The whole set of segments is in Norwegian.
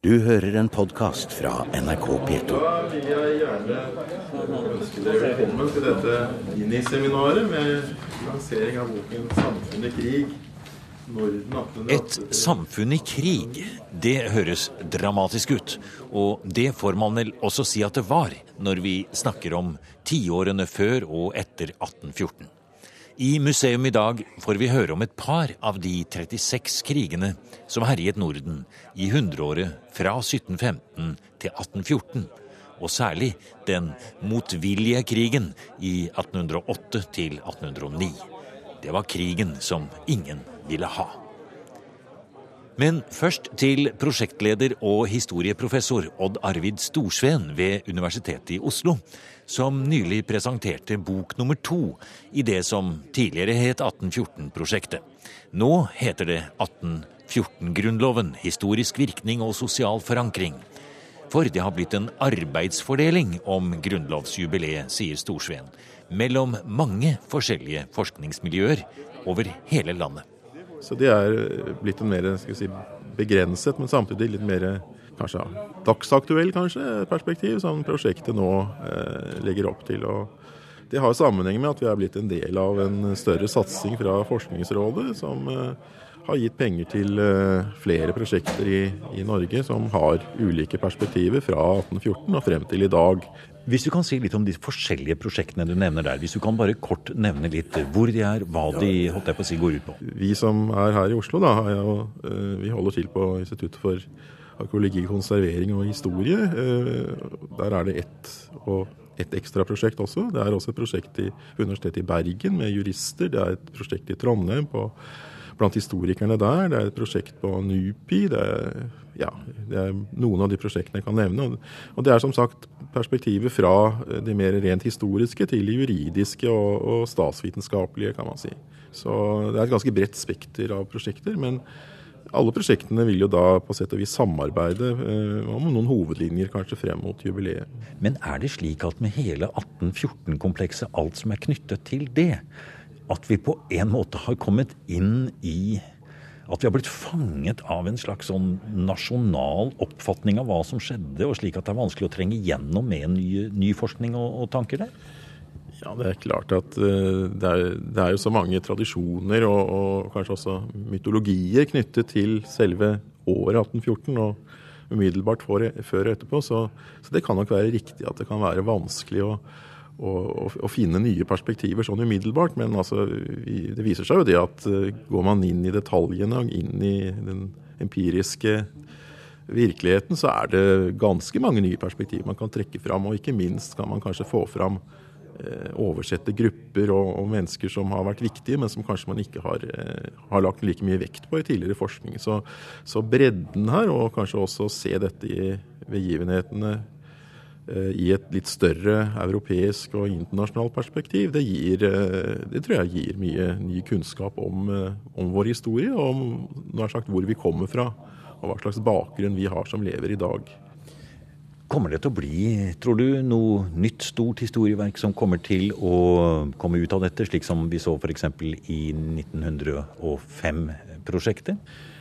Du hører en podkast fra NRK P2. Da vil jeg gjerne ønske dere velkommen til dette miniseminaret med lansering av boken 'Samfunn i krig'. Et samfunn i krig, det høres dramatisk ut. Og det får man vel også si at det var, når vi snakker om tiårene før og etter 1814. I museum i dag får vi høre om et par av de 36 krigene som herjet Norden i hundreåret fra 1715 til 1814. Og særlig den motvillige krigen i 1808 til 1809. Det var krigen som ingen ville ha. Men først til prosjektleder og historieprofessor Odd Arvid Storsveen ved Universitetet i Oslo, som nylig presenterte bok nummer to i det som tidligere het 1814-prosjektet. Nå heter det 1814-grunnloven historisk virkning og sosial forankring. For det har blitt en arbeidsfordeling om grunnlovsjubileet, sier Storsveen, mellom mange forskjellige forskningsmiljøer over hele landet. Så det er blitt en mer skal si, begrenset, men samtidig litt mer kanskje dagsaktuell kanskje, perspektiv som prosjektet nå eh, legger opp til. Og det har sammenheng med at vi er blitt en del av en større satsing fra Forskningsrådet, som eh, har gitt penger til eh, flere prosjekter i, i, Norge som har ulike perspektiver fra 1814 og frem til i dag. Hvis du kan si litt om de forskjellige prosjektene du nevner der. Hvis du kan bare kort nevne litt hvor de er, hva de holdt jeg på å si, går ut på. Vi som er her i Oslo, da, vi holder til på Instituttet for arkeologi, konservering og historie. Der er det ett og et ekstra prosjekt også. Det er også et prosjekt i Universitetet i Bergen med jurister. Det er et prosjekt i Trondheim på blant historikerne der. Det er et prosjekt på NUPI. Det er, ja, det er noen av de prosjektene jeg kan nevne. Og det er som sagt perspektivet fra det mer rent historiske til det juridiske og, og statsvitenskapelige, kan man si. Så det er et ganske bredt spekter av prosjekter. men alle prosjektene vil jo da på sett og vis samarbeide eh, om noen hovedlinjer kanskje frem mot jubileet. Men er det slik at med hele 1814-komplekset, alt som er knyttet til det, at vi på en måte har kommet inn i At vi har blitt fanget av en slags sånn nasjonal oppfatning av hva som skjedde, og slik at det er vanskelig å trenge gjennom med ny, ny forskning og, og, tanker der? Ja, det er klart at uh, det, er, det, er, jo så mange tradisjoner og, og kanskje også mytologier knyttet til selve året 1814. og umiddelbart før og etterpå, så, så det kan nok være riktig at det kan være vanskelig å å, finne nye perspektiver sånn umiddelbart. Men altså, det viser seg jo det at uh, går man inn i detaljene og inn i den empiriske virkeligheten, så er det ganske mange nye perspektiver man kan trekke fram. Og ikke minst kan man kanskje få fram uh, oversette grupper og, og, mennesker som har vært viktige, men som kanskje man ikke har, uh, har lagt like mye vekt på i tidligere forskning. Så, så bredden her, og kanskje også se dette i begivenhetene Eh, i et litt større europeisk og internasjonalt perspektiv, det, gir, eh, det tror jeg gir mye ny kunnskap om, eh, om vår historie, og om sagt, hvor vi kommer fra, og hva slags bakgrunn vi har som lever i dag. Kommer det til å bli, tror du, noe nytt stort historieverk som kommer til å komme ut av dette, slik som vi så f.eks. i 1905-prosjektet?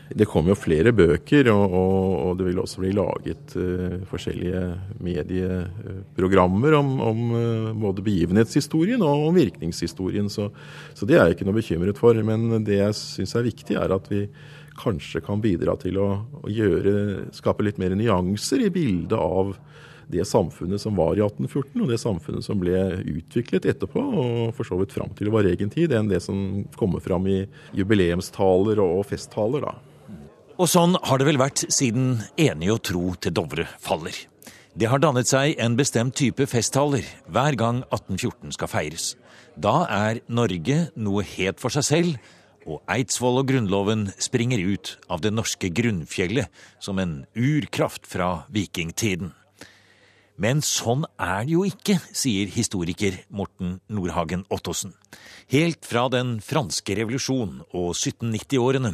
Det kommer jo flere bøker, og, og, og, det vil også bli laget uh, forskjellige medieprogrammer om, om uh, både begivenhetshistorien og om virkningshistorien. Så, så, det er jeg ikke noe bekymret for. Men det jeg syns er viktig, er at vi kanskje kan bidra til å, å gjøre, skape litt mer nyanser i bildet av det samfunnet som var i 1814, og det samfunnet som ble utviklet etterpå, og for så vidt fram til vår egen tid, enn det som kommer fram i jubileumstaler og festtaler. da. Og sånn har det vel vært siden enig og tro til Dovre faller. Det har dannet seg en bestemt type festtaler hver gang 1814 skal feires. Da er Norge noe helt for seg selv, og Eidsvoll og Grunnloven springer ut av det norske grunnfjellet som en urkraft fra vikingtiden. Men sånn er det jo ikke, sier historiker Morten Nordhagen Ottosen. Helt fra den franske revolusjon og 1790-årene,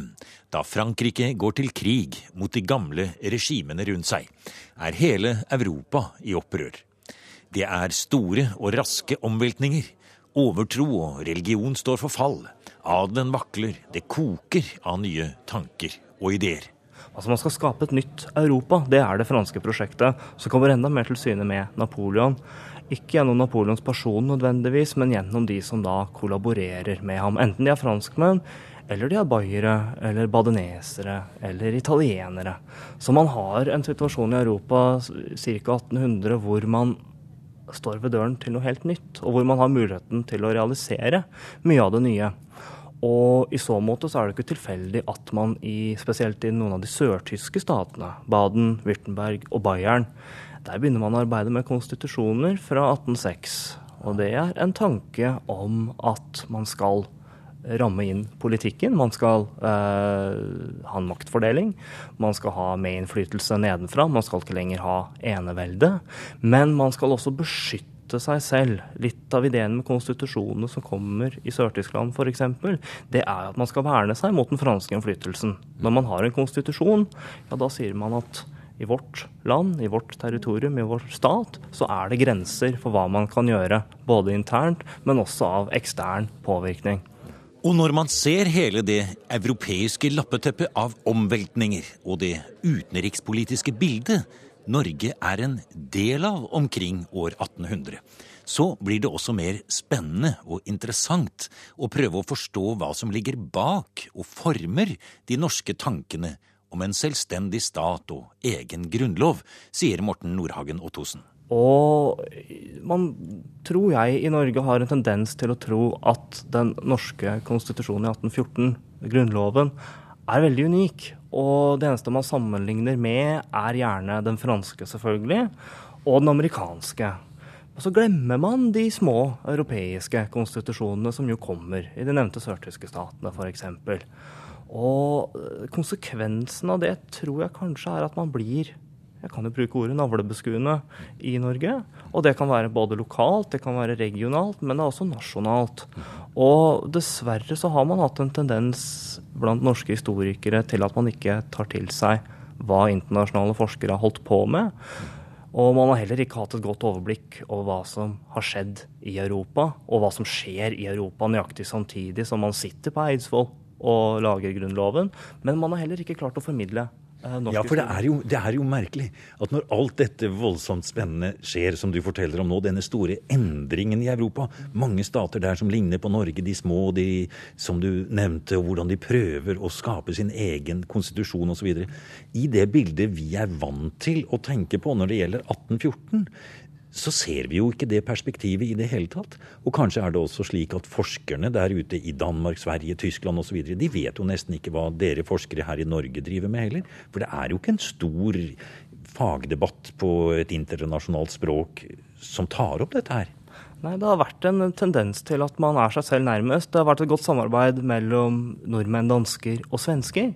da Frankrike går til krig mot de gamle regimene rundt seg, er hele Europa i opprør. Det er store og raske omveltninger. Overtro og religion står for fall. Adelen vakler. Det koker av nye tanker og ideer. Altså Man skal skape et nytt Europa. Det er det franske prosjektet. Så kommer enda mer til syne med Napoleon. Ikke gjennom Napoleons person nødvendigvis, men gjennom de som da kollaborerer med ham. Enten de er franskmenn, eller de er bayere, eller badenesere, eller italienere. Så man har en situasjon i Europa ca. 1800 hvor man står ved døren til noe helt nytt, og hvor man har muligheten til å realisere mye av det nye. Og i så måte så er det ikke tilfeldig at man i, spesielt i noen av de sørtyske statene, Baden, Würtemberg og Bayern, der begynner man å arbeide med konstitusjoner fra 1806. Og det er en tanke om at man skal ramme inn politikken. Man skal eh, ha en maktfordeling. Man skal ha medinnflytelse nedenfra. Man skal ikke lenger ha enevelde. Men man skal også beskytte seg selv. Litt av ideen med konstitusjonene som kommer i Sør-Tyskland f.eks., det er at man skal verne seg mot den franske innflytelsen. Når man har en konstitusjon, ja da sier man at i vårt land, i vårt territorium, i vår stat, så er det grenser for hva man kan gjøre. Både internt, men også av ekstern påvirkning. Og når man ser hele det europeiske lappeteppet av omveltninger og det utenrikspolitiske bildet Norge er en del av omkring år 1800, så blir det også mer spennende og interessant å prøve å forstå hva som ligger bak og former de norske tankene om en selvstendig stat og egen grunnlov, sier Morten Nordhagen Ottosen. Og man tror jeg i Norge har en tendens til å tro at den norske konstitusjonen i 1814, Grunnloven, er veldig unik. Og det eneste man sammenligner med, er gjerne den franske, selvfølgelig, og den amerikanske. Og så glemmer man de små europeiske konstitusjonene som jo kommer i de nevnte sørtyske statene, f.eks. Og konsekvensen av det tror jeg kanskje er at man blir jeg kan jo bruke ordet navlebeskuende i Norge. Og det kan være både lokalt, det kan være regionalt, men det er også nasjonalt. Og dessverre så har man hatt en tendens blant norske historikere til at man ikke tar til seg hva internasjonale forskere har holdt på med. Og man har heller ikke hatt et godt overblikk over hva som har skjedd i Europa, og hva som skjer i Europa nøyaktig samtidig som man sitter på Eidsvoll og lager Grunnloven. Men man har heller ikke klart å formidle ja, for det er, jo, det er, jo, merkelig at når alt dette voldsomt spennende skjer, som du forteller om nå, denne store endringen i Europa, mange stater der som ligner på Norge, de små, de som du nevnte, og hvordan de prøver å skape sin egen konstitusjon osv. I det bildet vi er vant til å tenke på når det gjelder 1814, så ser vi jo ikke det perspektivet i det hele tatt. Og kanskje er det også slik at forskerne der ute i Danmark, Sverige, Tyskland osv. de vet jo nesten ikke hva dere forskere her i Norge driver med heller. For det er jo ikke en stor fagdebatt på et internasjonalt språk som tar opp dette her. Nei, Det har vært en tendens til at man er seg selv nærmest. Det har vært et godt samarbeid mellom nordmenn, dansker og svensker.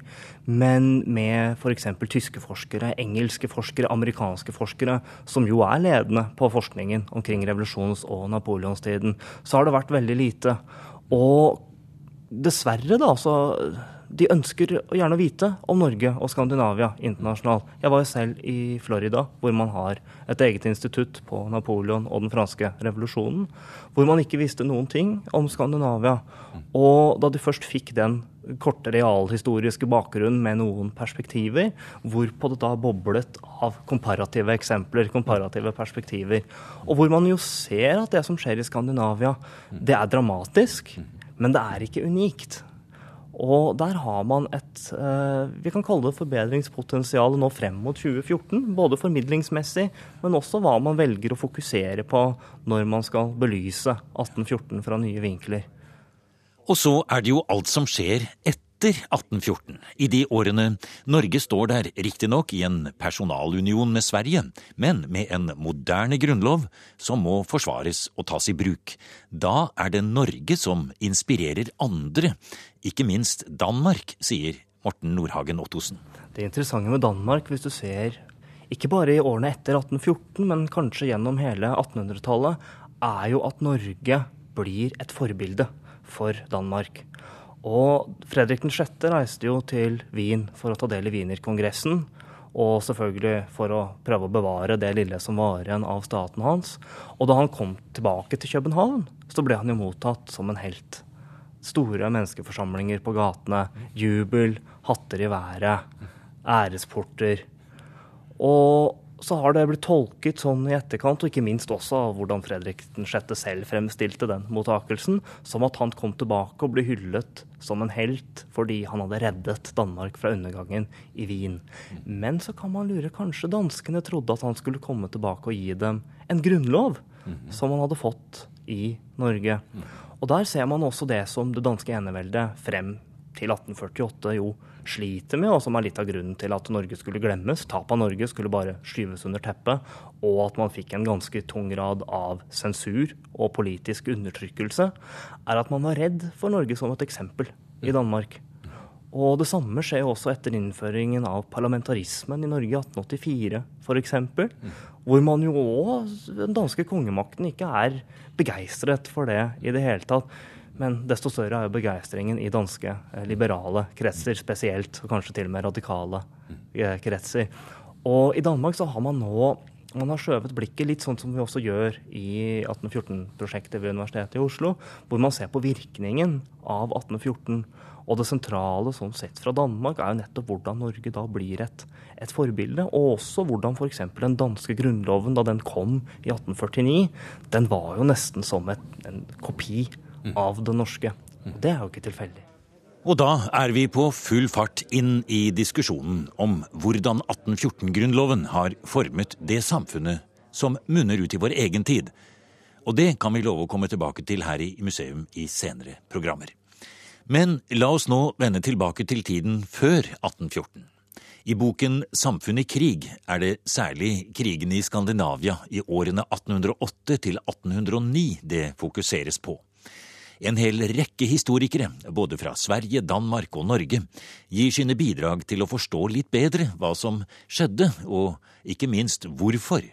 Men med f.eks. tyske forskere, engelske forskere, amerikanske forskere, som jo er ledende på forskningen omkring revolusjons- og napoleonstiden, så har det vært veldig lite. Og dessverre, da, så de ønsker gjerne å vite om Norge og Skandinavia internasjonalt. Jeg var jo selv i Florida, hvor man har et eget institutt på Napoleon og den franske revolusjonen, hvor man ikke visste noen ting om Skandinavia. Og da de først fikk den korte realhistoriske bakgrunnen med noen perspektiver, hvorpå det da boblet av komparative eksempler, komparative perspektiver. Og hvor man jo ser at det som skjer i Skandinavia, det er dramatisk, men det er ikke unikt. Og der har man et eh, vi kan kalle det forbedringspotensial nå frem mot 2014. Både formidlingsmessig, men også hva man velger å fokusere på når man skal belyse 1814 fra nye vinkler. Og så er det jo alt som skjer etter 1814, i de årene Norge står der riktignok i en personalunion med Sverige, men med en moderne grunnlov som må forsvares og tas i bruk. Da er det Norge som inspirerer andre, ikke minst Danmark, sier Morten Nordhagen Ottosen. Det interessante med Danmark, hvis du ser ikke bare i årene etter 1814, men kanskje gjennom hele 1800-tallet, er jo at Norge blir et forbilde for Danmark. Og Fredrik 6. reiste jo til Wien for å ta del i Wienerkongressen. Og selvfølgelig for å prøve å bevare det lille som var igjen av staten hans. Og da han kom tilbake til København, så ble han jo mottatt som en helt. Store menneskeforsamlinger på gatene, jubel, hatter i været. æresporter. Og så har det blitt tolket sånn i etterkant, og ikke minst også av hvordan Fredrik 6. selv fremstilte den mottakelsen, som at han kom tilbake og ble hyllet som en helt fordi han hadde reddet Danmark fra undergangen i Wien. Men så kan man lure, kanskje danskene trodde at han skulle komme tilbake og gi dem en grunnlov, som han hadde fått i Norge. Og der ser man også det som det danske eneveldet frem til 1848 jo sliter med, og som er litt av grunnen til at Norge skulle glemmes. Tap av Norge skulle bare skyves under teppet, og at man fikk en ganske tung grad av sensur og politisk undertrykkelse, er at man var redd for Norge som et eksempel i Danmark. Og det samme skjer også etter innføringen av parlamentarismen i Norge i 1884 f.eks. Hvor man jo òg, den danske kongemakten, ikke er begeistret for det i det hele tatt. Men desto større er jo begeistringen i danske eh, liberale kretser spesielt, og kanskje til og med radikale eh, kretser. Og i Danmark så har man nå man har skjøvet blikket litt sånn som vi også gjør i 1814-prosjektet ved Universitetet i Oslo, hvor man ser på virkningen av 1814. Og det sentrale sånn sett fra Danmark er jo nettopp hvordan Norge da blir et, et forbilde. Og også hvordan f.eks. den danske grunnloven, da den kom i 1849, den var jo nesten som et, en kopi av det norske. Og Det er jo ikke tilfeldig. Og da er vi på full fart inn i diskusjonen om hvordan 1814-grunnloven har formet det samfunnet som munner ut i vår egen tid. Og det kan vi love å komme tilbake til her i museum i senere programmer. Men la oss nå vende tilbake til tiden før 1814. I boken Samfunn i krig er det særlig krigen i Skandinavia i årene 1808 til 1809 det fokuseres på. En hel rekke historikere, både fra Sverige, Danmark og Norge, gir sine bidrag til å forstå litt bedre hva som skjedde, og ikke minst hvorfor.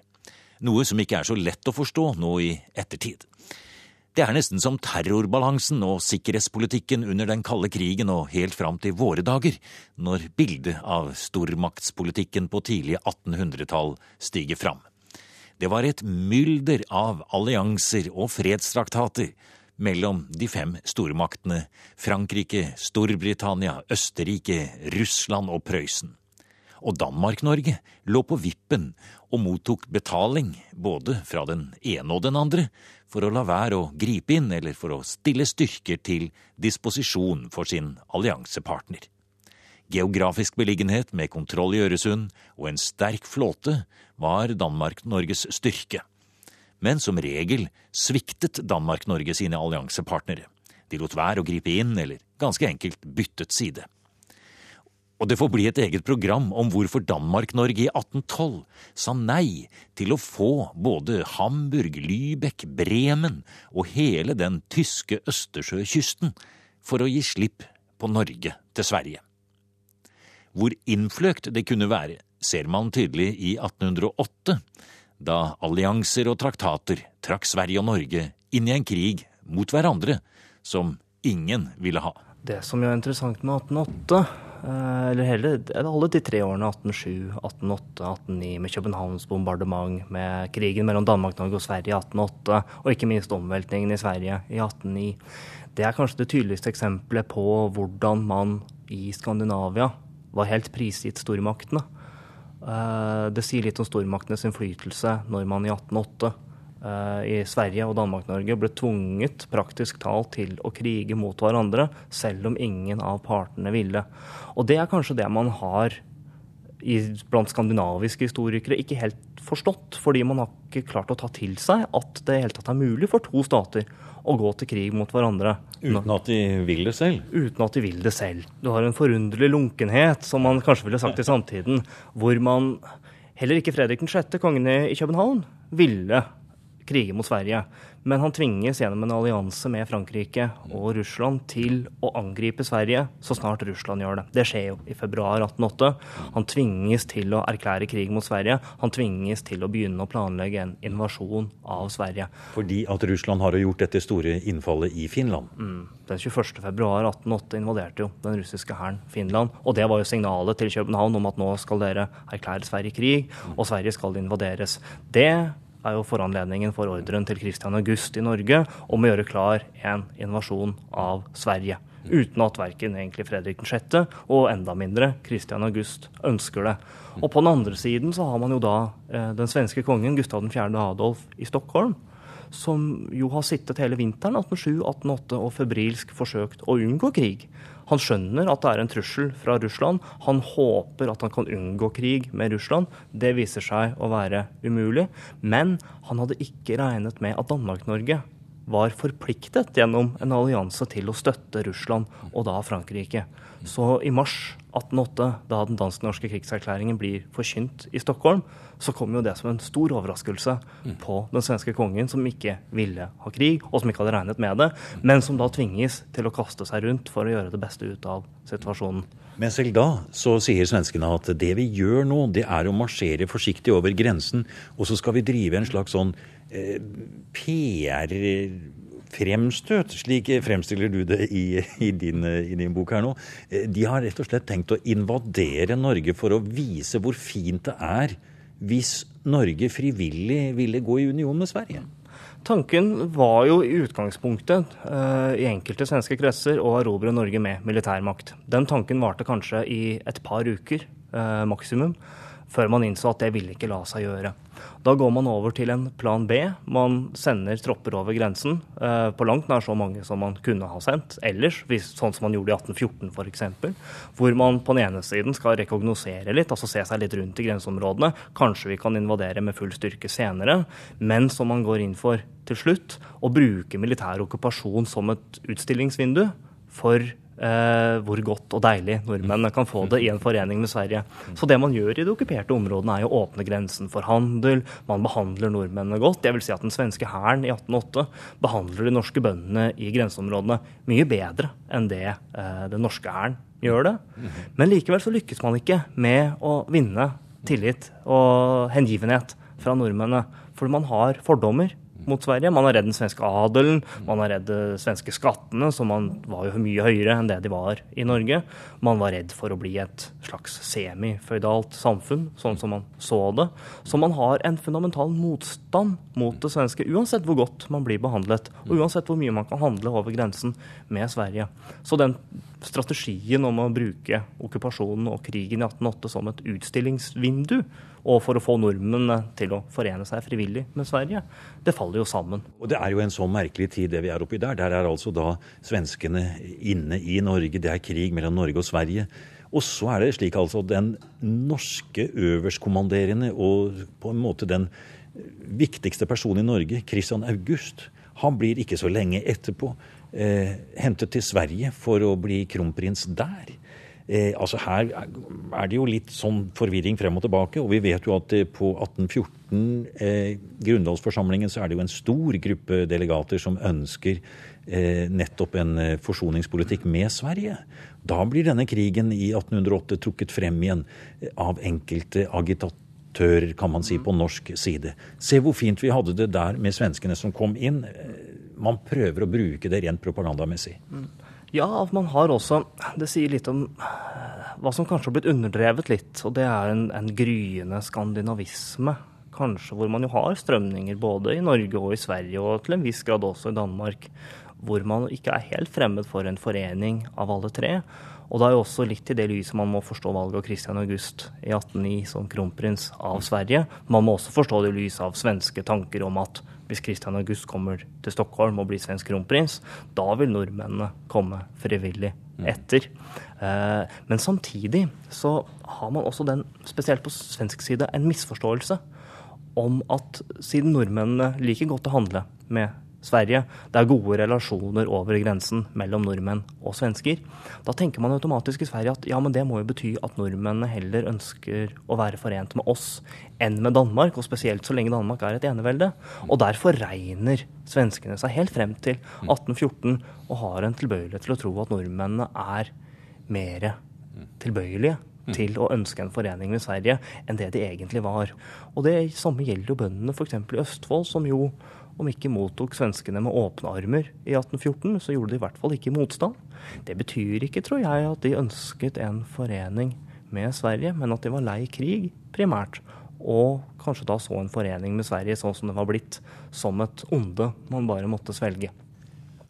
Noe som ikke er så lett å forstå nå i ettertid. Det er nesten som terrorbalansen og sikkerhetspolitikken under den kalde krigen og helt fram til våre dager, når bildet av stormaktspolitikken på tidlig 1800-tall stiger fram. Det var et mylder av allianser og fredstraktater mellom de fem stormaktene Frankrike, Storbritannia, Østerrike, Russland og Prøysen. Og Danmark-Norge lå på vippen og mottok betaling både fra den ene og den andre for å la være å gripe inn eller for å stille styrker til disposisjon for sin alliansepartner. Geografisk beliggenhet med kontroll i Øresund og en sterk flåte var Danmark-Norges styrke men som regel sviktet Danmark-Norge sine alliansepartnere. De lot være å gripe inn, eller ganske enkelt byttet side. Og det får bli et eget program om hvorfor Danmark-Norge i 1812 sa nei til å få både Hamburg, Lübeck, Bremen og hele den tyske østersjøkysten for å gi slipp på Norge til Sverige. Hvor innfløkt det kunne være, ser man tydelig i 1808 da allianser og traktater trakk Sverige og Norge inn i en krig mot hverandre som ingen ville ha. Det som er interessant med 1808, eh, eller hele, alle de tre årene 1807, 1808, 1809, med Københavns bombardement, med krigen mellom Danmark, Norge og Sverige i 1808, og ikke minst omveltningen i Sverige i 1809, det er kanskje det tydeligste eksempelet på hvordan man i Skandinavia var helt prisgitt stormaktene. Eh, det sier litt om stormaktenes innflytelse når man i 1808 eh, i Sverige og Danmark-Norge ble tvunget praktisk talt til å krige mot hverandre, selv om ingen av partene ville. Og det er kanskje det man har i, blant skandinaviske historikere ikke helt forstått, fordi man har ikke klart å ta til seg at det i hele tatt er mulig for to stater å gå til krig mot hverandre. Uten at de vil det selv? Uten at de vil det selv. Du har en forunderlig lunkenhet, som man kanskje ville sagt i samtiden, hvor man Heller ikke Fredrik 6., kongen i København, ville krige mot Sverige. Men han tvinges gjennom en allianse med Frankrike og Russland til å angripe Sverige så snart Russland gjør det. Det skjer jo i februar 1808. Han tvinges til å erklære krig mot Sverige. Han tvinges til å begynne å planlegge en invasjon av Sverige. Fordi at Russland har gjort dette store innfallet i Finland? Mm. Den 21. februar 1808 invaderte jo den russiske hæren Finland. Og det var jo signalet til København om at nå skal dere erklære Sverige krig, og Sverige skal invaderes. Det er jo foranledningen for ordren til Christian August i Norge om å gjøre klar en invasjon av Sverige. uten at verken egentlig Fredrik 6. og enda mindre Christian August ønsker det. Og på den andre siden så har man jo da eh, den svenske kongen Gustav 4. Adolf i Stockholm, som jo har sittet hele vinteren 1807-1808 og febrilsk forsøkt å unngå krig. Han skjønner at det er en trussel fra Russland. Han håper at han kan unngå krig med Russland. Det viser seg å være umulig. Men han hadde ikke regnet med at Danmark-Norge var forpliktet gjennom en allianse til å støtte Russland, og da Frankrike. Så i mars 1808, da den dansk-norske krigserklæringen blir forkynt i Stockholm, så kom jo det som en stor overraskelse på den svenske kongen, som ikke ville ha krig, og som ikke hadde regnet med det, men som da tvinges til å kaste seg rundt for å gjøre det beste ut av situasjonen. Men selv da så sier svenskene at det vi gjør nå, det er å marsjere forsiktig over grensen, og så skal vi drive en slags sånn eh, PR-fremstøt. Slik fremstiller du det i, i, din, i, din, bok her nå. Eh, de har rett og slett tenkt å invadere Norge for å vise hvor fint det er hvis Norge frivillig ville gå i union med Sverige. Tanken var jo i utgangspunktet uh, i enkelte svenske kretser å erobre Norge med militærmakt. Den tanken varte kanskje i et par uker uh, maksimum før man innså at det ville ikke la seg gjøre. Da går man over til en plan B. Man sender tropper over grensen. Eh, på langt nær så mange som man kunne ha sendt ellers, sånn som man gjorde i 1814 f.eks. Hvor man på den ene siden skal rekognosere litt, altså se seg litt rundt i grenseområdene. Kanskje vi kan invadere med full styrke senere. Men som man går inn for til slutt, å bruke militær okkupasjon som et utstillingsvindu for eh, hvor godt og deilig nordmennene kan få det i en forening med Sverige. Så det man gjør i de okkuperte områdene, er å åpne grensen for handel. Man behandler nordmennene godt. Jeg vil si at den svenske hæren i 1808 behandler de norske bøndene i grenseområdene mye bedre enn det eh, den norske hæren gjør det. Men likevel så lykkes man ikke med å vinne tillit og hengivenhet fra nordmennene. For man har fordommer mot Sverige. Man er redd den svenske adelen, man er redd de svenske skattene, som var jo mye høyere enn det de var i Norge. Man var redd for å bli et slags semiføydalt samfunn, sånn som man så det. Så man har en fundamental motstand mot det svenske, uansett hvor godt man blir behandlet, og uansett hvor mye man kan handle over grensen med Sverige. Så den strategien om å bruke okkupasjonen og krigen i 1808 som et utstillingsvindu, og for å få nordmennene til å forene seg frivillig med Sverige, det faller jo sammen. Og Det er jo en så merkelig tid det vi er oppi der. Der er altså da svenskene inne i Norge. Det er krig mellom Norge og Sverige. Og så er det slik altså den norske øverstkommanderende og på en måte den viktigste personen i Norge, Christian August, han blir ikke så lenge etterpå eh, hentet til Sverige for å bli kronprins der. Eh, altså Her er det jo litt sånn forvirring frem og tilbake. Og vi vet jo at eh, på 1814, eh, grunnlovsforsamlingen, så er det jo en stor gruppe delegater som ønsker eh, nettopp en eh, forsoningspolitikk med Sverige. Da blir denne krigen i 1808 trukket frem igjen eh, av enkelte agitatører, kan man si, på norsk side. Se hvor fint vi hadde det der med svenskene som kom inn. Man prøver å bruke det rent propagandamessig. Mm. Ja, man har også Det sier litt om eh, hva som kanskje har blitt underdrevet litt. Og det er en, en gryende skandinavisme. Kanskje hvor man jo har strømninger både i Norge og i Sverige, og til en viss grad også i Danmark. Hvor man ikke er helt fremmed for en forening av alle tre. Og det er jo også litt i det lyset man må forstå valget av Christian August i 1809 som kronprins av Sverige. Man må også forstå det i lys av svenske tanker om at hvis Christian August kommer til Stockholm og blir svensk kronprins, da vil nordmennene komme frivillig mm. etter. Eh, men samtidig så har man også den, spesielt på svensk side, en misforståelse om at siden nordmennene liker godt å handle med Sverige. Det er gode relasjoner over grensen mellom nordmenn og svensker. Da tenker man automatisk i Sverige at ja, men det må jo bety at nordmennene heller ønsker å være forent med oss enn med Danmark, og spesielt så lenge Danmark er et enevelde. Og derfor regner svenskene seg helt frem til 1814 og har en tilbøyelighet til å tro at nordmennene er mer tilbøyelige til å ønske en forening med Sverige enn det de egentlig var. Og det samme gjelder jo bøndene f.eks. i Østfold, som jo om ikke mottok svenskene med åpne armer i 1814, så gjorde de i hvert fall ikke motstand. Det betyr ikke, tror jeg, at de ønsket en forening med Sverige, men at de var lei krig, primært. Og kanskje da så en forening med Sverige sånn som det var blitt, som et onde man bare måtte svelge.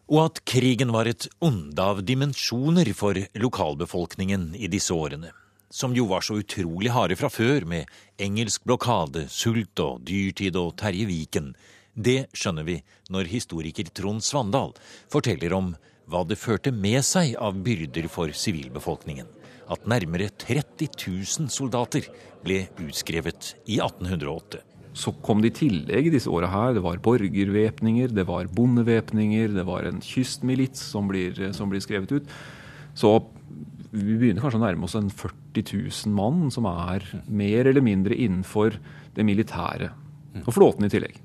Og at krigen var et onde av dimensjoner for lokalbefolkningen i disse årene, som jo var så utrolig harde fra før, med engelsk blokade, sult og dyrtid og Terje Viken, det skjønner vi når historiker Trond Svandal forteller om hva det førte med seg av byrder for sivilbefolkningen. At nærmere 30 000 soldater ble utskrevet i 1808 så kom det i tillegg disse åra her. Det var borgervæpninger, det var bondevæpninger, det var en kystmilits som blir, som blir, skrevet ut. Så vi begynner kanskje å nærme oss en 40 000 mann som er mer eller mindre innenfor det militære. Og flåten i tillegg.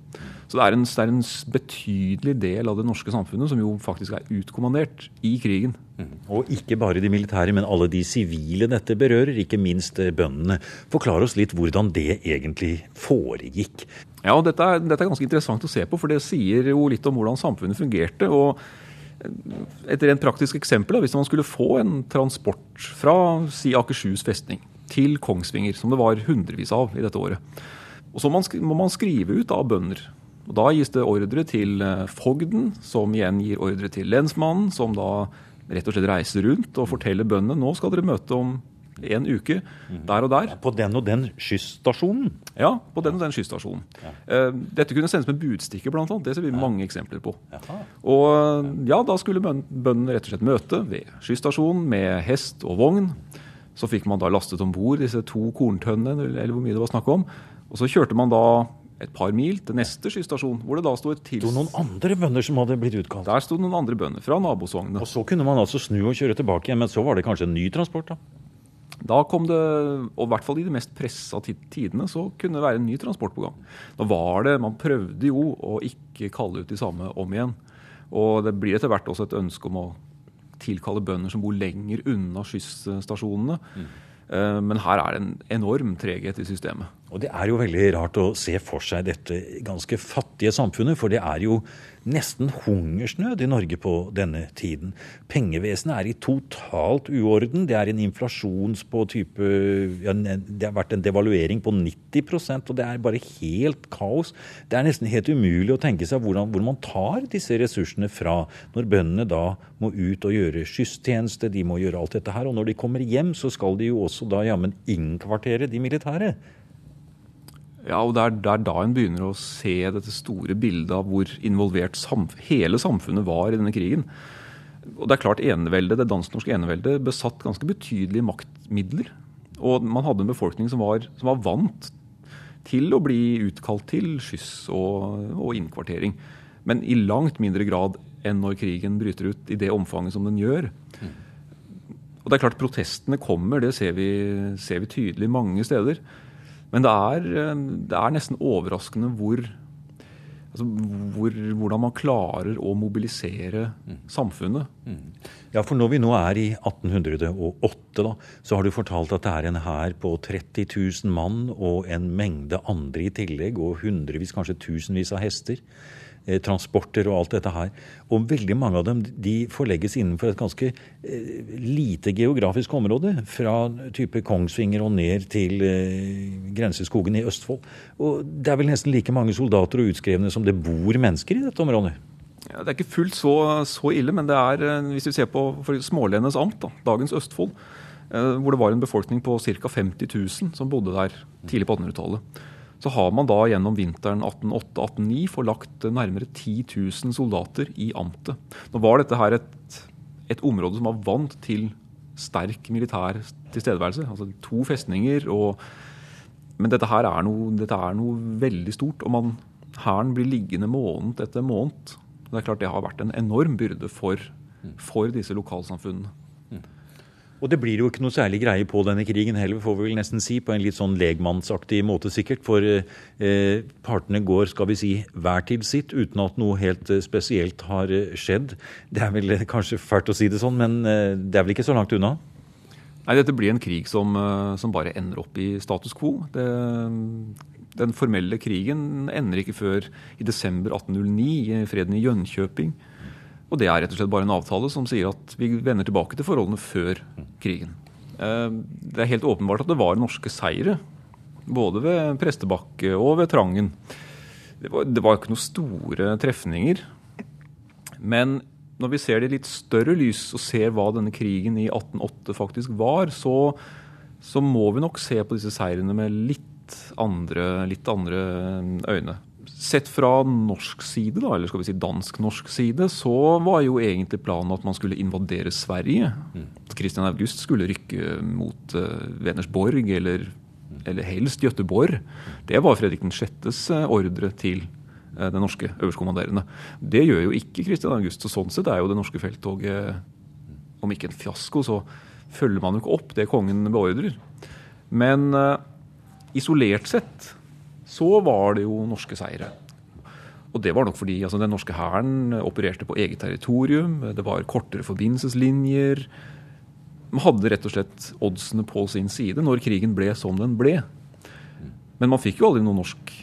Så det er, en, det er, en, betydelig del av det norske samfunnet som jo faktisk er utkommandert i krigen. Mm. Og ikke bare de militære, men alle de sivile dette berører, ikke minst eh, bøndene. Forklar oss litt hvordan det egentlig foregikk. Ja, dette er, dette er ganske interessant å se på, for det sier jo litt om hvordan samfunnet fungerte. og eh, et rent praktisk eksempel, hvis man skulle få en transport fra si Akershus festning til Kongsvinger, som det var hundrevis av i dette året. Og så må man skrive ut av bønder og Da gis det ordre til eh, fogden, som igjen gir ordre til lensmannen, som da rett og slett reiser rundt og forteller bøndene nå skal dere møte om en uke der og der. På den og den skysstasjonen? Ja, på den og den skysstasjonen. Ja. Eh, dette kunne sendes med budstikke, blant annet. Det ser vi mange eksempler på. Og ja, da skulle bøndene rett og slett møte ved skysstasjonen med hest og vogn. Så fikk man da lastet om bord disse to korntønnene, eller hvor mye det var snakk om. Og så kjørte man da et par mil til neste skystasjon, hvor det da sto et til... Sto noen andre bønder som hadde blitt utkalt? Der sto noen andre bønder fra nabosognet. Og så kunne man altså snu og kjøre tilbake igjen, men så var det kanskje en ny transport, da? Da kom det, og i hvert fall i de mest pressa tidene, så kunne det være en ny transport på gang. Da var det, Man prøvde jo å ikke kalle ut de samme om igjen. Og det blir etter hvert også et ønske om å tilkalle bønder som bor lenger unna skysstasjonene. Mm. Eh, men her er det en enorm treghet i systemet. Og Det er jo veldig rart å se for seg dette ganske fattige samfunnet, for det er jo nesten hungersnød i Norge på denne tiden. Pengevesenet er i totalt uorden. Det er en inflasjons på type ja, Det har vært en devaluering på 90% og det er bare helt kaos. Det er nesten helt umulig å tenke seg hvordan, hvor man tar disse ressursene fra når bøndene da må ut og gjøre skyssstjeneste, de må gjøre alt dette her. Og når de kommer hjem, så skal de jo også da jammen innkvartere de militære. Ja, og det er, det er, da en begynner å se dette store bildet av hvor involvert samf hele samfunnet var i denne krigen. Og Det er klart eneveldet, det dansk-norske eneveldet besatt ganske betydelige maktmidler. Og man hadde en befolkning som var, som var vant til å bli utkalt til skyss og, og, innkvartering. Men i langt mindre grad enn når krigen bryter ut i det omfanget som den gjør. Og det er klart Protestene kommer, det ser vi, ser vi tydelig mange steder. Men det er, eh, det er nesten overraskende hvor, altså hvor, hvordan man klarer å mobilisere mm. samfunnet. Mm. Ja, for når vi nå er i 1808, da, så har du fortalt at det er en hær på 30 000 mann og en mengde andre i tillegg, og hundrevis, kanskje tusenvis av hester. Eh, transporter og alt dette her. Og veldig mange av dem de forlegges innenfor et ganske eh, lite geografisk område. Fra type Kongsvinger og ned til eh, grenseskogen i Østfold. Og det er vel nesten like mange soldater og utskrevne som det bor mennesker i dette området? Ja, det er ikke fullt så, så, ille, men det er, hvis vi ser på Smålenes amt, da, dagens Østfold, hvor det var en befolkning på ca. 50 000 som bodde der tidlig på 1800-tallet så har man da gjennom vinteren 1808-1809 forlagt nærmere 10 000 soldater i amtet. Nå var dette her et, et område som var vant til sterk militær tilstedeværelse. Altså to festninger. Og, men dette her er noe, er noe veldig stort. og man, Hæren blir liggende måned etter måned. Det er klart det har vært en enorm byrde for, for disse lokalsamfunnene. Og det blir jo ikke noe særlig greie på denne krigen heller, får vi vel nesten si, på en litt sånn legmannsaktig måte sikkert. For eh, partene går, skal vi si, hver til sitt, uten at noe helt eh, spesielt har eh, skjedd. Det er vel eh, kanskje fælt å si det sånn, men eh, det er vel ikke så langt unna? Nei, dette blir en krig som, som bare ender opp i status quo. Det, den formelle krigen ender ikke før i desember 1809, i freden i Jönköping. Og det er rett og slett bare en avtale som sier at vi vender tilbake til forholdene før krigen. Eh, det er helt åpenbart at det var norske seire. Både ved Prestebakke og ved Trangen. Det var, det var ikke noen store trefninger. Men når vi ser det i litt større lys og ser hva denne krigen i 1808 faktisk var, så, så må vi nok se på disse seirene med litt andre, litt andre øyne. Sett fra norsk side, da, eller skal vi si dansk-norsk side, så var jo egentlig planen at man skulle invadere Sverige. Mm. Christian August skulle rykke mot uh, Venersborg, eller, eller helst Göteborg. Det var Fredrik 6.s uh, eh, ordre til uh, den norske øverstkommanderende. Det gjør jo ikke Christian August. så Sånn sett er jo det norske felttoget, om ikke en fiasko, så følger man jo ikke opp det kongen beordrer. Men isolert sett så var det jo norske seire. Og det var nok fordi altså, den norske hæren opererte på eget territorium. Det var kortere forbindelseslinjer. Man hadde rett og slett oddsene på sin side når krigen ble som den ble. Men man fikk jo aldri noen norsk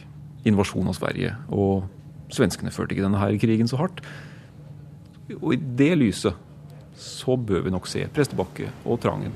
invasjon av Sverige. Og svenskene førte ikke denne her krigen så hardt. Og i det lyset så bør vi nok se Prestebakke og Trangen.